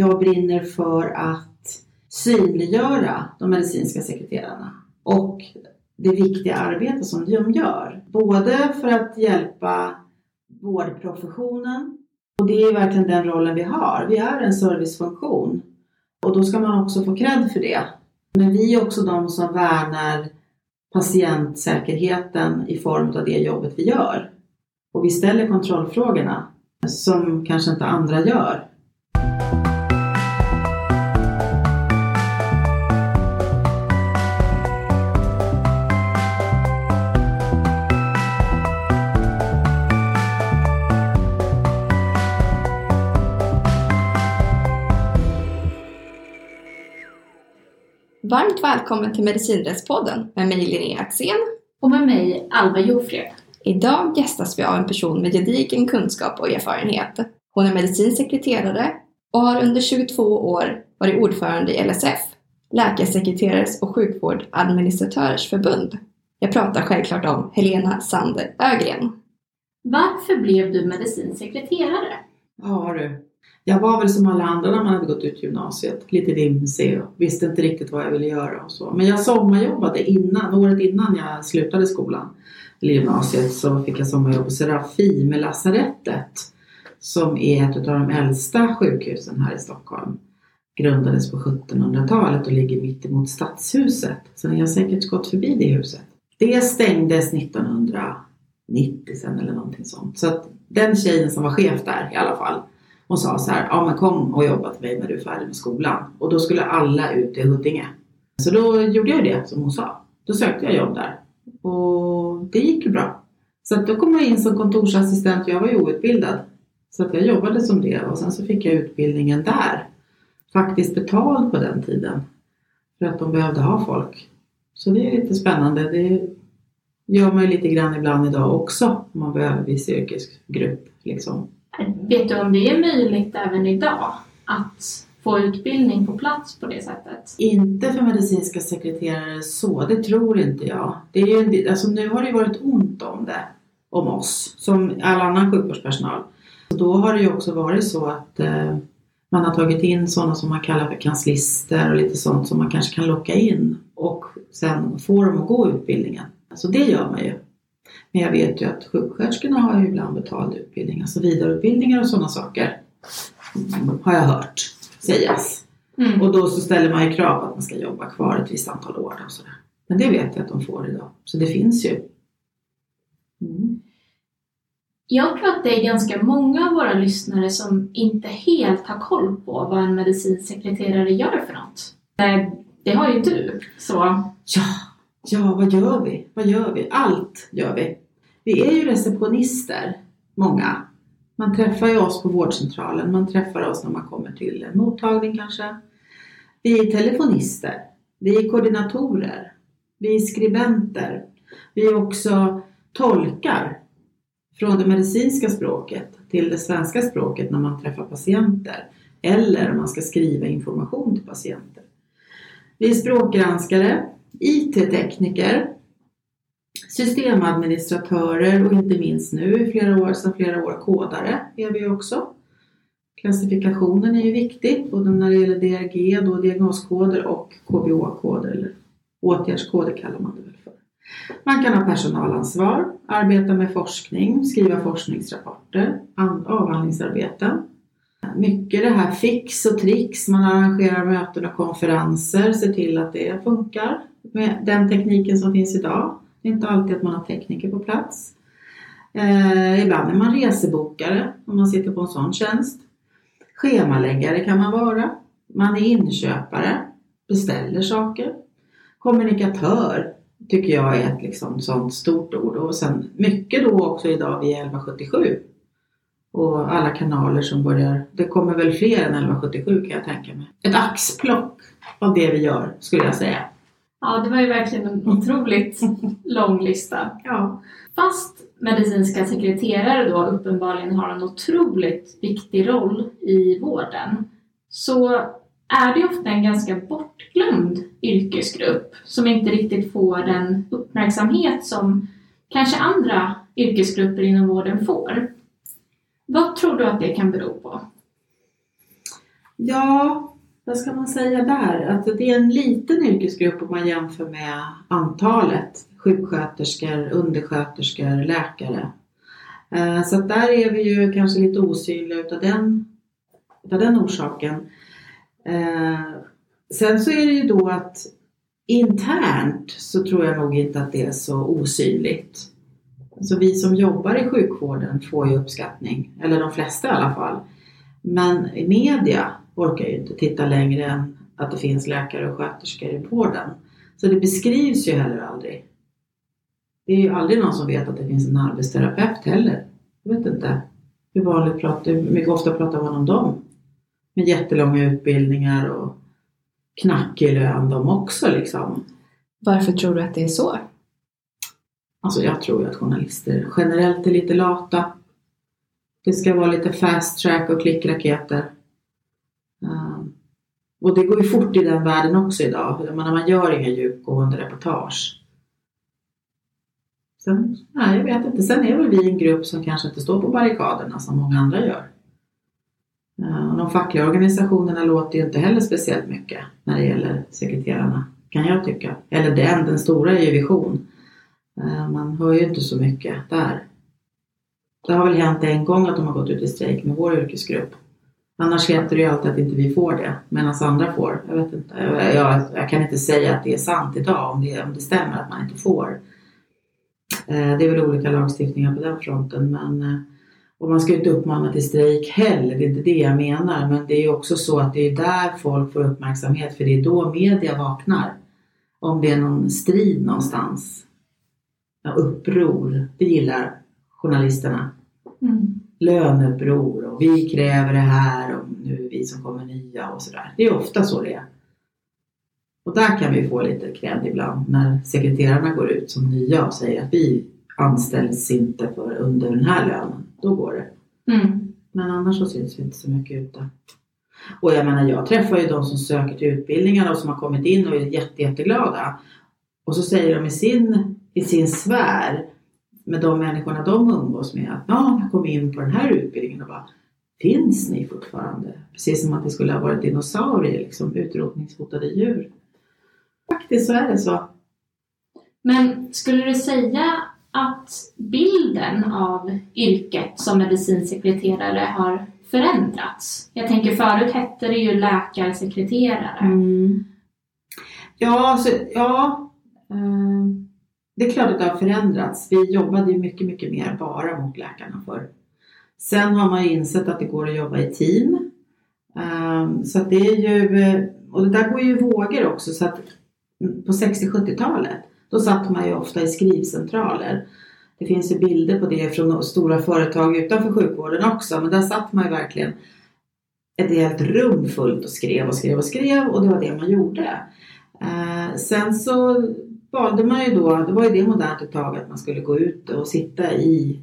jag brinner för att synliggöra de medicinska sekreterarna och det viktiga arbete som de gör. Både för att hjälpa vårdprofessionen och det är verkligen den rollen vi har. Vi är en servicefunktion och då ska man också få cred för det. Men vi är också de som värnar patientsäkerheten i form av det jobbet vi gör. Och vi ställer kontrollfrågorna som kanske inte andra gör. Varmt välkommen till Medicinrättspodden med mig Linnea Axén och med mig Alva Jofred. Idag gästas vi av en person med gedigen kunskap och erfarenhet. Hon är medicinsekreterare och har under 22 år varit ordförande i LSF, Läkarsekreterares och sjukvårdadministratörers förbund. Jag pratar självklart om Helena Sander Ögren. Varför blev du medicinsekreterare? Ja du, jag var väl som alla andra när man hade gått ut gymnasiet, lite vimsig och visste inte riktigt vad jag ville göra och så. Men jag sommarjobbade innan, året innan jag slutade skolan, eller gymnasiet, så fick jag sommarjobb på Serafim med lasarettet som är ett av de äldsta sjukhusen här i Stockholm. Grundades på 1700-talet och ligger mitt emot Stadshuset. Så ni har säkert gått förbi det huset. Det stängdes 1990 sen eller någonting sånt. Så att den tjejen som var chef där i alla fall och sa så här, ja men kom och jobba till mig när du är färdig med skolan. Och då skulle alla ut till Huddinge. Så då gjorde jag det som hon sa. Då sökte jag jobb där. Och det gick ju bra. Så då kom jag in som kontorsassistent jag var ju outbildad. Så att jag jobbade som det och sen så fick jag utbildningen där. Faktiskt betald på den tiden. För att de behövde ha folk. Så det är lite spännande. Det gör man ju lite grann ibland idag också. Om man behöver viss yrkesgrupp. Liksom. Vet du om det är möjligt även idag att få utbildning på plats på det sättet? Inte för medicinska sekreterare så, det tror inte jag. Det är ju, alltså nu har det ju varit ont om det, om oss, som all annan sjukvårdspersonal. Då har det ju också varit så att eh, man har tagit in sådana som man kallar för kanslister och lite sånt som man kanske kan locka in och sen få dem att gå utbildningen. Så det gör man ju. Men jag vet ju att sjuksköterskorna har ju ibland betald utbildning, alltså vidareutbildningar och sådana saker. Har jag hört sägas. Mm. Och då så ställer man ju krav att man ska jobba kvar ett visst antal år och sådär. Men det vet jag att de får idag. Så det finns ju. Mm. Jag tror att det är ganska många av våra lyssnare som inte helt har koll på vad en medicinsekreterare gör för något. Det har ju du. Så... Ja, Ja, vad gör vi? Vad gör vi? Allt gör vi. Vi är ju receptionister, många. Man träffar ju oss på vårdcentralen, man träffar oss när man kommer till en mottagning kanske. Vi är telefonister, vi är koordinatorer, vi är skribenter, vi är också tolkar från det medicinska språket till det svenska språket när man träffar patienter eller om man ska skriva information till patienter. Vi är språkgranskare, IT-tekniker, systemadministratörer och inte minst nu i flera år, sedan flera år kodare är vi också. Klassifikationen är ju viktig både när det gäller DRG, då diagnoskoder och KBO-koder eller åtgärdskoder kallar man det väl för. Man kan ha personalansvar, arbeta med forskning, skriva forskningsrapporter, avhandlingsarbeten. Mycket det här fix och tricks, man arrangerar möten och konferenser, ser till att det funkar med den tekniken som finns idag. Det är inte alltid att man har tekniker på plats. Eh, ibland är man resebokare om man sitter på en sån tjänst. Schemaläggare kan man vara. Man är inköpare, beställer saker. Kommunikatör tycker jag är ett liksom sånt stort ord och sen mycket då också idag via 1177 och alla kanaler som börjar. Det kommer väl fler än 1177 kan jag tänka mig. Ett axplock av det vi gör skulle jag säga. Ja, det var ju verkligen en otroligt lång lista. Ja. Fast medicinska sekreterare då uppenbarligen har en otroligt viktig roll i vården så är det ofta en ganska bortglömd yrkesgrupp som inte riktigt får den uppmärksamhet som kanske andra yrkesgrupper inom vården får. Vad tror du att det kan bero på? Ja, vad ska man säga där? Att det är en liten yrkesgrupp om man jämför med antalet sjuksköterskor, undersköterskor, läkare. Eh, så att där är vi ju kanske lite osynliga utav den, utav den orsaken. Eh, sen så är det ju då att internt så tror jag nog inte att det är så osynligt. Så vi som jobbar i sjukvården får ju uppskattning, eller de flesta i alla fall. Men i media orkar ju inte titta längre än att det finns läkare och sköterskor i vården. Så det beskrivs ju heller aldrig. Det är ju aldrig någon som vet att det finns en arbetsterapeut heller. Jag vet inte hur vanligt pratar, hur mycket ofta pratar man om dem? Med jättelånga utbildningar och knackig lön de också liksom. Varför tror du att det är så? Alltså jag tror ju att journalister generellt är lite lata. Det ska vara lite fast track och klickraketer. Och det går ju fort i den världen också idag. Jag menar, man gör inga djupgående reportage. Sen, nej, jag vet inte. Sen är väl vi en grupp som kanske inte står på barrikaderna som många andra gör. Eh, de fackliga organisationerna låter ju inte heller speciellt mycket när det gäller sekreterarna, kan jag tycka. Eller den, den stora är ju Vision. Eh, man hör ju inte så mycket där. Det har väl hänt en gång att de har gått ut i strejk med vår yrkesgrupp. Annars heter det ju alltid att inte vi får det, medan andra får. Jag, vet inte. Jag, jag, kan inte säga att det är sant idag, om det, om det stämmer att man inte får. Eh, det är väl olika lagstiftningar på den fronten, men eh, och man ska ju inte uppmana till strejk heller, det är inte det jag menar. Men det är ju också så att det är där folk får uppmärksamhet, för det är då media vaknar. Om det är någon strid någonstans. Ja, uppror, det gillar journalisterna. Mm. Löneuppror och vi kräver det här och nu är vi som kommer nya och sådär. Det är ofta så det är. Och där kan vi få lite cred ibland när sekreterarna går ut som nya och säger att vi anställs inte för under den här lönen. Då går det. Mm. Men annars så syns vi inte så mycket ute. Och jag menar jag träffar ju de som söker till utbildningarna och som har kommit in och är jätte, jätteglada. Och så säger de i sin, i sin sfär med de människorna de umgås med att ja, jag kom in på den här utbildningen och bara Finns ni fortfarande? Precis som att det skulle ha varit dinosaurier, liksom utrotningshotade djur. Faktiskt så är det så. Men skulle du säga att bilden av yrket som medicinsekreterare har förändrats? Jag tänker förut hette det ju läkarsekreterare. Mm. Ja, alltså, ja. Um det är klart att det har förändrats. Vi jobbade ju mycket, mycket mer bara mot läkarna förr. Sen har man ju insett att det går att jobba i team. Ehm, så att det är ju, eh, och det där går ju i vågor också. Så att på 60-70-talet då satt man ju ofta i skrivcentraler. Det finns ju bilder på det från stora företag utanför sjukvården också. Men där satt man ju verkligen ett helt rum fullt och skrev och skrev och skrev och det var det man gjorde. Ehm, sen så valde man ju då, det var ju det modernt ett tag, att man skulle gå ut och sitta i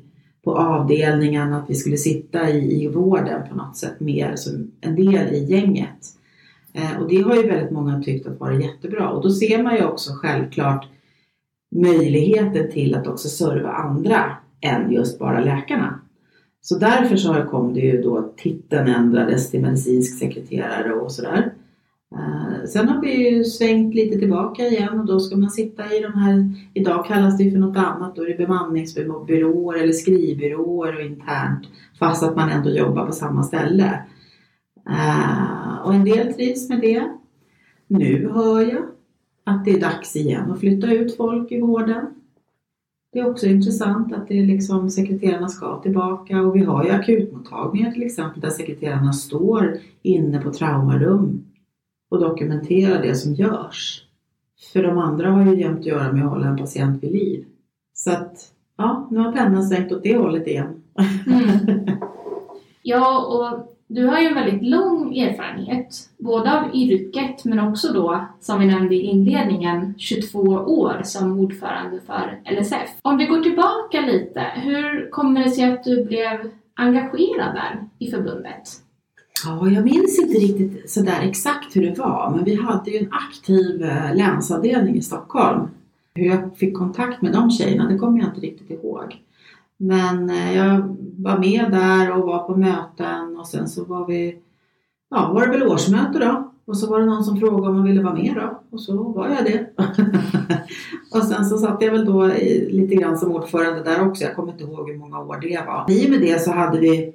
på avdelningen, att vi skulle sitta i, i vården på något sätt mer som en del i gänget. Eh, och det har ju väldigt många tyckt att vara jättebra och då ser man ju också självklart möjligheten till att också serva andra än just bara läkarna. Så därför så kom det ju då titeln ändrades till medicinsk sekreterare och sådär. Eh, sen har vi ju svängt lite tillbaka igen och då ska man sitta i de här, idag kallas det för något annat, då är det bemanningsbyråer eller skrivbyråer och internt fast att man ändå jobbar på samma ställe. Eh, och en del trivs med det. Nu hör jag att det är dags igen att flytta ut folk i vården. Det är också intressant att det är liksom sekreterarna ska tillbaka och vi har ju akutmottagningar till exempel där sekreterarna står inne på traumarum och dokumentera det som görs. För de andra har ju jämt att göra med att hålla en patient vid liv. Så att, ja, nu har pennan svängt åt det hållet igen. Mm. Ja, och du har ju en väldigt lång erfarenhet, både av yrket men också då, som vi nämnde i inledningen, 22 år som ordförande för LSF. Om vi går tillbaka lite, hur kommer det sig att du blev engagerad där i förbundet? Ja, jag minns inte riktigt sådär exakt hur det var, men vi hade ju en aktiv eh, länsavdelning i Stockholm. Hur jag fick kontakt med de tjejerna, det kommer jag inte riktigt ihåg. Men eh, jag var med där och var på möten och sen så var vi ja, var det väl årsmöte då. Och så var det någon som frågade om man ville vara med då. Och så var jag det. och sen så satt jag väl då i, lite grann som ordförande där också. Jag kommer inte ihåg hur många år det var. I och med det så hade vi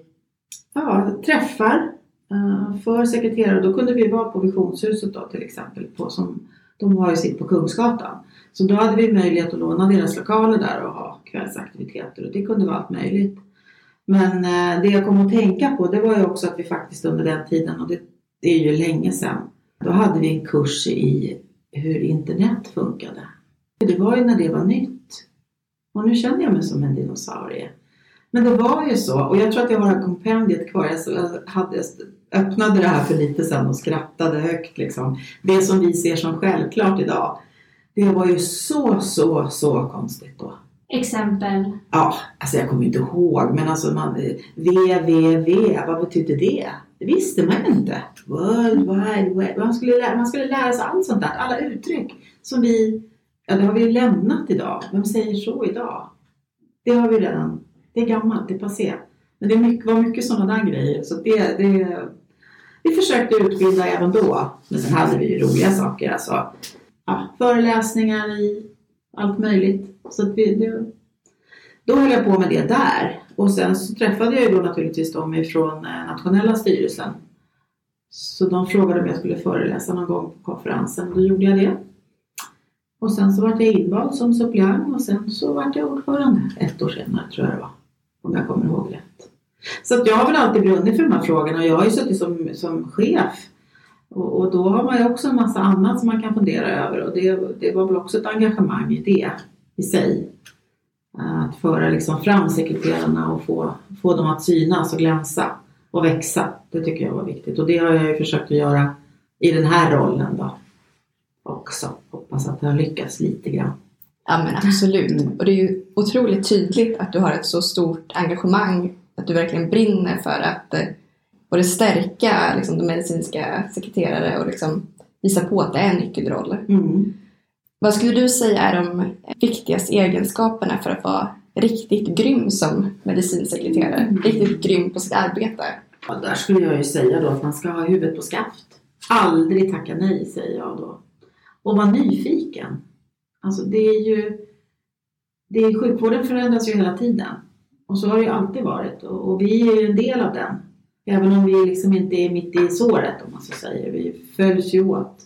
ja, träffar Eh, för sekreterare. Då kunde vi vara på Visionshuset då till exempel. På, som, de har ju sitt på Kungsgatan. Så då hade vi möjlighet att låna deras lokaler där och ha kvällsaktiviteter. Och det kunde vara allt möjligt. Men eh, det jag kom att tänka på det var ju också att vi faktiskt under den tiden, och det det är ju länge sedan. Då hade vi en kurs i hur internet funkade. Det var ju när det var nytt. Och nu känner jag mig som en dinosaurie. Men det var ju så. Och jag tror att jag har kompendiet kvar. Jag hade, öppnade det här för lite sedan och skrattade högt. Liksom. Det som vi ser som självklart idag. Det var ju så, så, så konstigt då. Exempel? Ja, alltså jag kommer inte ihåg. Men alltså man, www, vad betyder det? Det visste man inte. World Wide Web. Man skulle, lära, man skulle lära sig allt sånt där. Alla uttryck som vi, ja det har vi lämnat idag. Vem säger så idag? Det har vi redan. Det är gammalt, det är passé. Men det mycket, var mycket sådana där grejer. Så det, det, vi försökte utbilda även då. Men sen hade vi ju roliga saker. Alltså, ja, föreläsningar i allt möjligt. Så att vi, det, då höll jag på med det där. Och sen så träffade jag ju då naturligtvis dem ifrån eh, nationella styrelsen. Så de frågade om jag skulle föreläsa någon gång på konferensen och då gjorde jag det. Och sen så vart jag invald som suppleant och sen så vart jag ordförande ett år senare tror jag det var. Om jag kommer ihåg rätt. Så att jag har väl alltid brunnit för de här frågorna och jag har ju suttit som, som chef. Och, och, då har man ju också en massa annat som man kan fundera över och det, det var väl också ett engagemang i det i sig. Att föra liksom fram sekreterarna och få, få dem att synas och glänsa och växa. Det tycker jag var viktigt och det har jag ju försökt att göra i den här rollen då också. Hoppas att det har lyckats lite grann. Ja men absolut. Och det är ju otroligt tydligt att du har ett så stort engagemang, att du verkligen brinner för att eh, både stärka liksom, de medicinska sekreterare och liksom visa på att det är en nyckelroll. Mm. Vad skulle du säga är de viktigaste egenskaperna för att vara riktigt grym som medicinsekreterare? Mm. Riktigt grym på sitt arbete? Ja, där skulle jag ju säga då att man ska ha huvudet på skaft. Aldrig tacka nej, säger jag då. Och vara nyfiken. Alltså det är ju... Det är, sjukvården förändras ju hela tiden. Och så har det ju alltid varit. Och, och vi är ju en del av den. Även om vi liksom inte är mitt i såret om man så säger. Vi följs ju åt.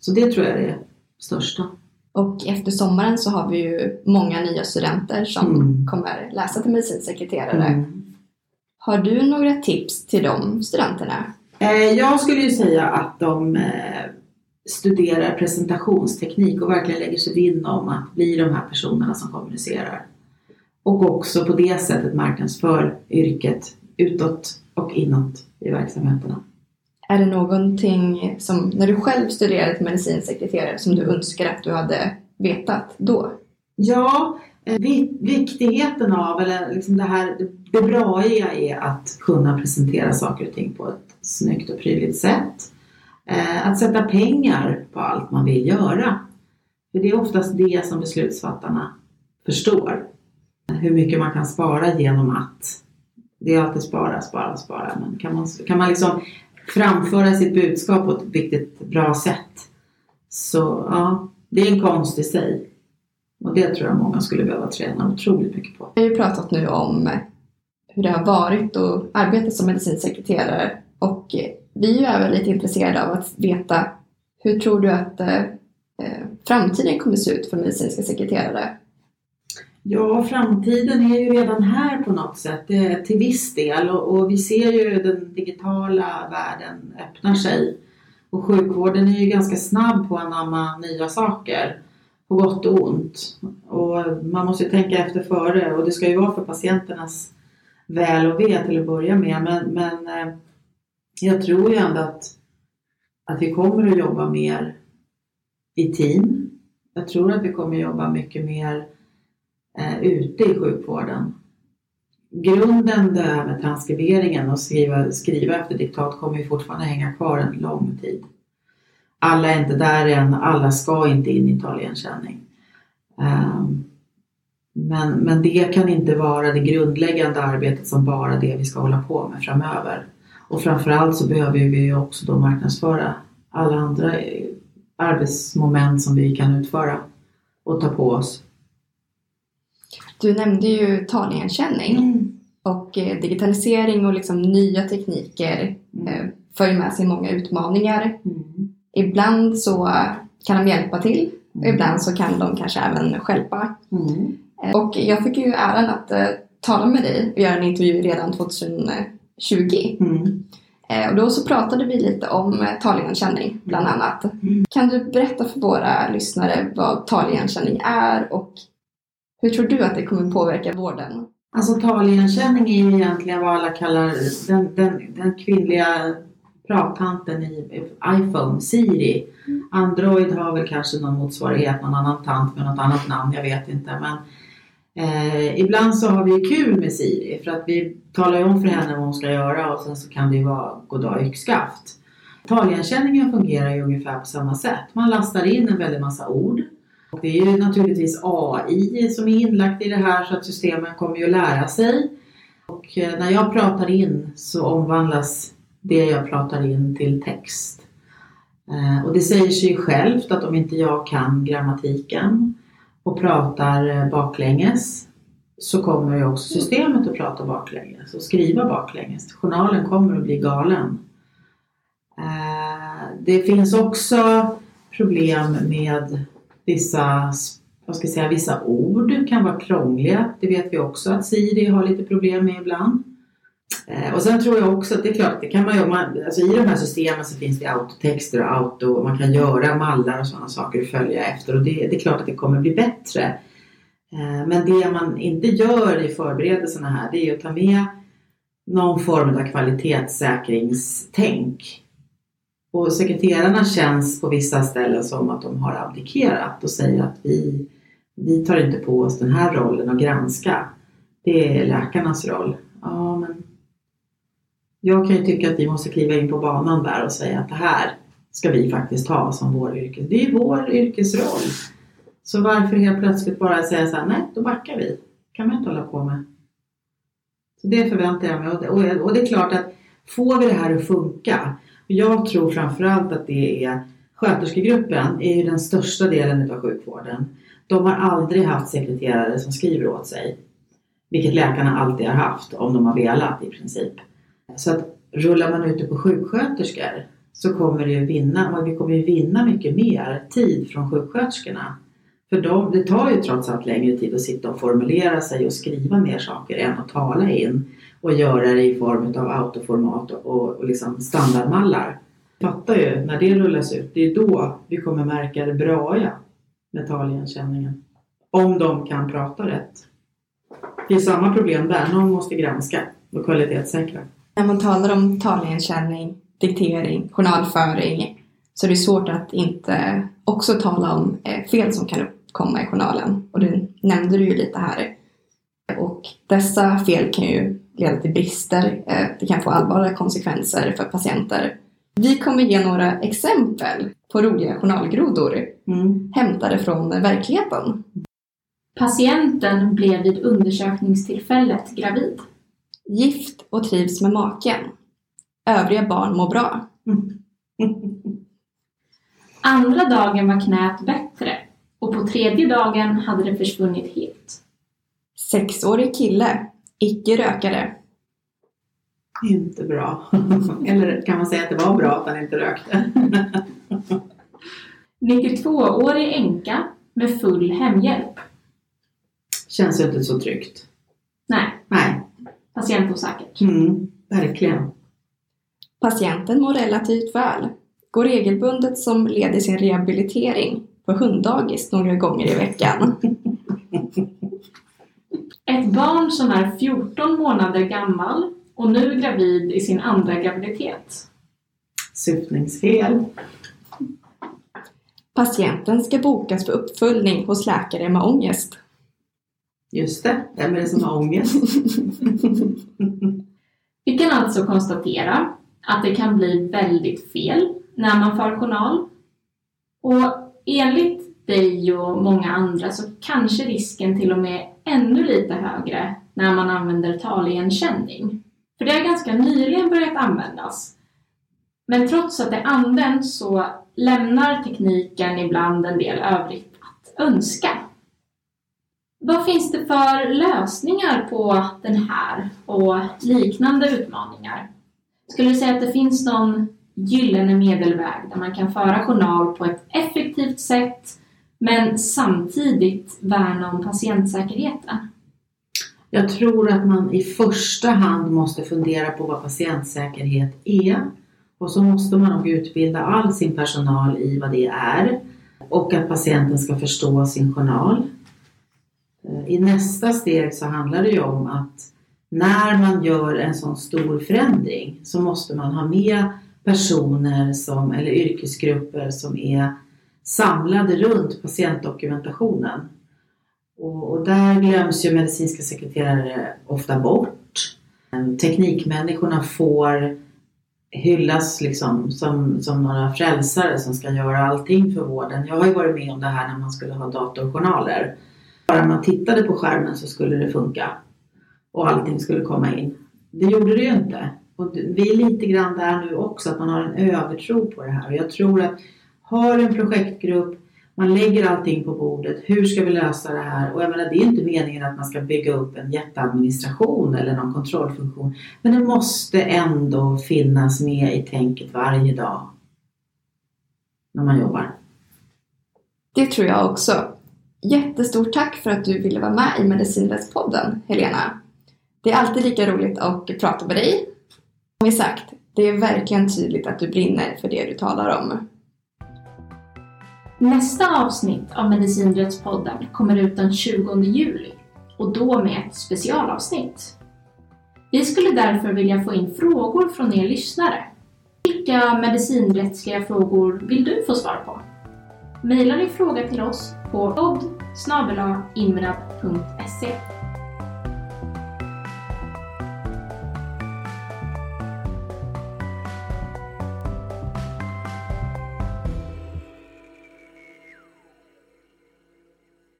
Så det tror jag är största. Och efter sommaren så har vi ju många nya studenter som mm. kommer läsa till medicinsekreterare. Mm. Har du några tips till de studenterna? Eh, jag skulle ju säga att de eh, studerar presentationsteknik och verkligen lägger sig vinn om att bli de här personerna som kommunicerar. Och också på det sättet marknadsför yrket utåt och inåt i verksamheterna. Är det någonting som, när du själv studerade till medicinsekreterare, som du önskar att du hade vetat då? Ja, eh, viktigheten av, eller liksom det här, det bra är att kunna presentera saker och ting på ett snyggt och prydligt sätt. Eh, att sätta pengar på allt man vill göra. För det är oftast det som beslutsfattarna förstår. Hur mycket man kan spara genom att. Det är alltid spara, spara, spara. Men kan man, kan man liksom framföra sitt budskap på ett riktigt bra sätt. Så ja, det är en konst i sig. Och det tror jag många skulle behöva träna otroligt mycket på. Vi har ju pratat nu om hur det har varit att arbeta som medicinsekreterare och vi är ju även lite intresserade av att veta hur tror du att eh, framtiden kommer se ut för medicinska sekreterare? Ja, framtiden är ju redan här på något sätt eh, till viss del och, och, vi ser ju den digitala världen öppnar sig. Och sjukvården är ju ganska snabb på att anamma nya saker, på gott och ont. Och man måste ju tänka efter före och det ska ju vara för patienternas väl och ve till att börja med. Men, men eh, jag tror ju ändå att, att vi kommer att jobba mer i team. Jag tror att vi kommer att jobba mycket mer eh, ute i sjukvården. Grunden där med transkriberingen och skriva, skriva efter diktat kommer ju fortfarande hänga kvar en lång tid. Alla är inte där än, alla ska inte in i taligenkänning. Um, ehm, men, men det kan inte vara det grundläggande arbetet som bara det vi ska hålla på med framöver. Och framförallt så behöver vi ju också då marknadsföra alla andra eh, arbetsmoment som vi kan utföra och ta på oss. Du nämnde ju taligenkänning och eh, digitalisering och liksom nya tekniker eh, för med sig många utmaningar. Mm. Ibland så kan de hjälpa till och Mm. ibland så kan de kanske även stjälpa. Mm. Och jag fick ju äran att eh, tala med dig och göra en intervju redan 2020. Mm. Och då så pratade vi lite om taligenkänning bland annat. Mm. Kan du berätta för våra lyssnare vad taligenkänning är och hur tror du att det kommer påverka vården? Alltså taligenkänning är ju egentligen vad alla kallar den, den, den kvinnliga prattanten i iPhone, Siri. Android har väl kanske någon motsvarighet, någon annan tant med något annat namn, jag vet inte. Men eh, ibland så har vi kul med Siri för att vi talar ju om för henne vad hon ska göra och sen så kan det ju vara goddag yxskaft. Taligenkänningen fungerar ju ungefär på samma sätt. Man lastar in en väldig massa ord det är ju naturligtvis AI som är inlagt i det här så att systemen kommer ju att lära sig. Och eh, när jag pratar in så omvandlas det jag pratar in till text. Eh, och det säger sig ju självt att om inte jag kan grammatiken och pratar eh, baklänges så kommer ju också systemet att prata baklänges och skriva baklänges. Journalen kommer att bli galen. Det finns också problem med vissa, vad ska jag säga, vissa ord kan vara krångliga. Det vet vi också att Siri har lite problem med ibland. Eh, och sen tror jag också att det är klart, det kan man ju, man, alltså i de här systemen så finns det autotexter och auto man kan göra mallar och sådana saker och följa efter och det, det är klart att det kommer bli bättre. Eh, men det man inte gör i förberedelserna här det är att ta med någon form av kvalitetssäkringstänk. Och sekreterarna känns på vissa ställen som att de har abdikerat och säger att vi, vi tar inte på oss den här rollen att granska. Det är läkarnas roll. Ja, men jag kan ju tycka att vi måste kliva in på banan där och säga att det här ska vi faktiskt ha som vår yrkes... Det är ju vår yrkesroll. Så varför helt plötsligt bara säga så här, nej, då backar vi. kan man inte hålla på med. Så det förväntar jag mig. Och det, och det är klart att får vi det här att funka. Och jag tror framförallt att det är sköterskegruppen är ju den största delen av sjukvården. De har aldrig haft sekreterare som skriver åt sig. Vilket läkarna alltid har haft om de har velat i princip. Så att rullar man ut det på sjuksköterskor så kommer det ju vinna, vi kommer ju vinna mycket mer tid från sjuksköterskorna. För de, det tar ju trots allt längre tid att sitta och formulera sig och skriva ner saker än att tala in och göra det i form av autoformat och, och, och liksom standardmallar. Fattar ju, när det rullas ut, det är då vi kommer märka det bra med taligenkänningen. Om de kan prata rätt. Det är samma problem där, någon måste granska och kvalitetssäkra. När man talar om taligenkänning, diktering, journalföring så är det svårt att inte också tala om eh, fel som kan uppkomma i journalen. Och det nämnde du ju lite här. Och dessa fel kan ju leda till brister. Eh, det kan få allvarliga konsekvenser för patienter. Vi kommer ge några exempel på roliga journalgrodor Mm. hämtade från verkligheten. Patienten blev vid undersökningstillfället gravid. Gift och trivs med maken. Övriga barn mår bra. Andra dagen var knät bättre och på tredje dagen hade det försvunnit helt. Sexårig kille. Icke rökare. Inte bra. Eller kan man säga att det var bra att han inte rökte? 92-årig änka med full hemhjälp. Känns ju inte så tryggt. Nej, Nej, patientosäkert. mm, verkligen. Patienten mår relativt väl. Går regelbundet som led i sin rehabilitering på hunddagis några gånger i veckan. Ett barn som är 14 månader gammal och nu gravid i sin andra graviditet. Syftningsfel. Patienten ska bokas för uppföljning hos läkare med ångest. Just det, vem är det som har ångest? Vi kan alltså konstatera att det kan bli väldigt fel när man för journal. Och enligt dig och många andra så kanske risken till och med ännu lite högre när man använder taligenkänning. För det har ganska nyligen börjat användas. Men trots att det används så lämnar tekniken ibland en del övrigt att önska. Vad finns det för lösningar på den här och liknande utmaningar? Skulle du säga att det finns någon gyllene medelväg där man kan föra journal på ett effektivt sätt men samtidigt värna om patientsäkerheten? Jag tror att man i första hand måste fundera på vad patientsäkerhet är och så måste man nog utbilda all sin personal i vad det är och att patienten ska förstå sin journal. I nästa steg så handlar det ju om att när man gör en sån stor förändring så måste man ha med personer som, eller yrkesgrupper som är samlade runt patientdokumentationen. Och, och där glöms ju medicinska sekreterare ofta bort. Teknikmänniskorna får hyllas liksom som, som några frälsare som ska göra allting för vården. Jag har ju varit med om det här när man skulle ha datorjournaler. Bara man tittade på skärmen så skulle det funka och allting skulle komma in. Det gjorde det ju inte. Och vi är lite grann där nu också, att man har en övertro på det här. Och jag tror att har en projektgrupp, man lägger allting på bordet. Hur ska vi lösa det här? Och jag menar, det är inte meningen att man ska bygga upp en jätteadministration eller någon kontrollfunktion. Men det måste ändå finnas med i tänket varje dag när man jobbar. Det tror jag också. Jättestort tack för att du ville vara med i Medicinrättspodden, Helena. Det är alltid lika roligt att prata med dig. Som vi sagt, det är verkligen tydligt att du brinner för det du talar om. Nästa avsnitt av Medicinrättspodden kommer ut den 20 juli och då med ett specialavsnitt. Vi skulle därför vilja få in frågor från er lyssnare. Vilka medicinrättsliga frågor vill du få svar på? Maila din fråga till oss på podd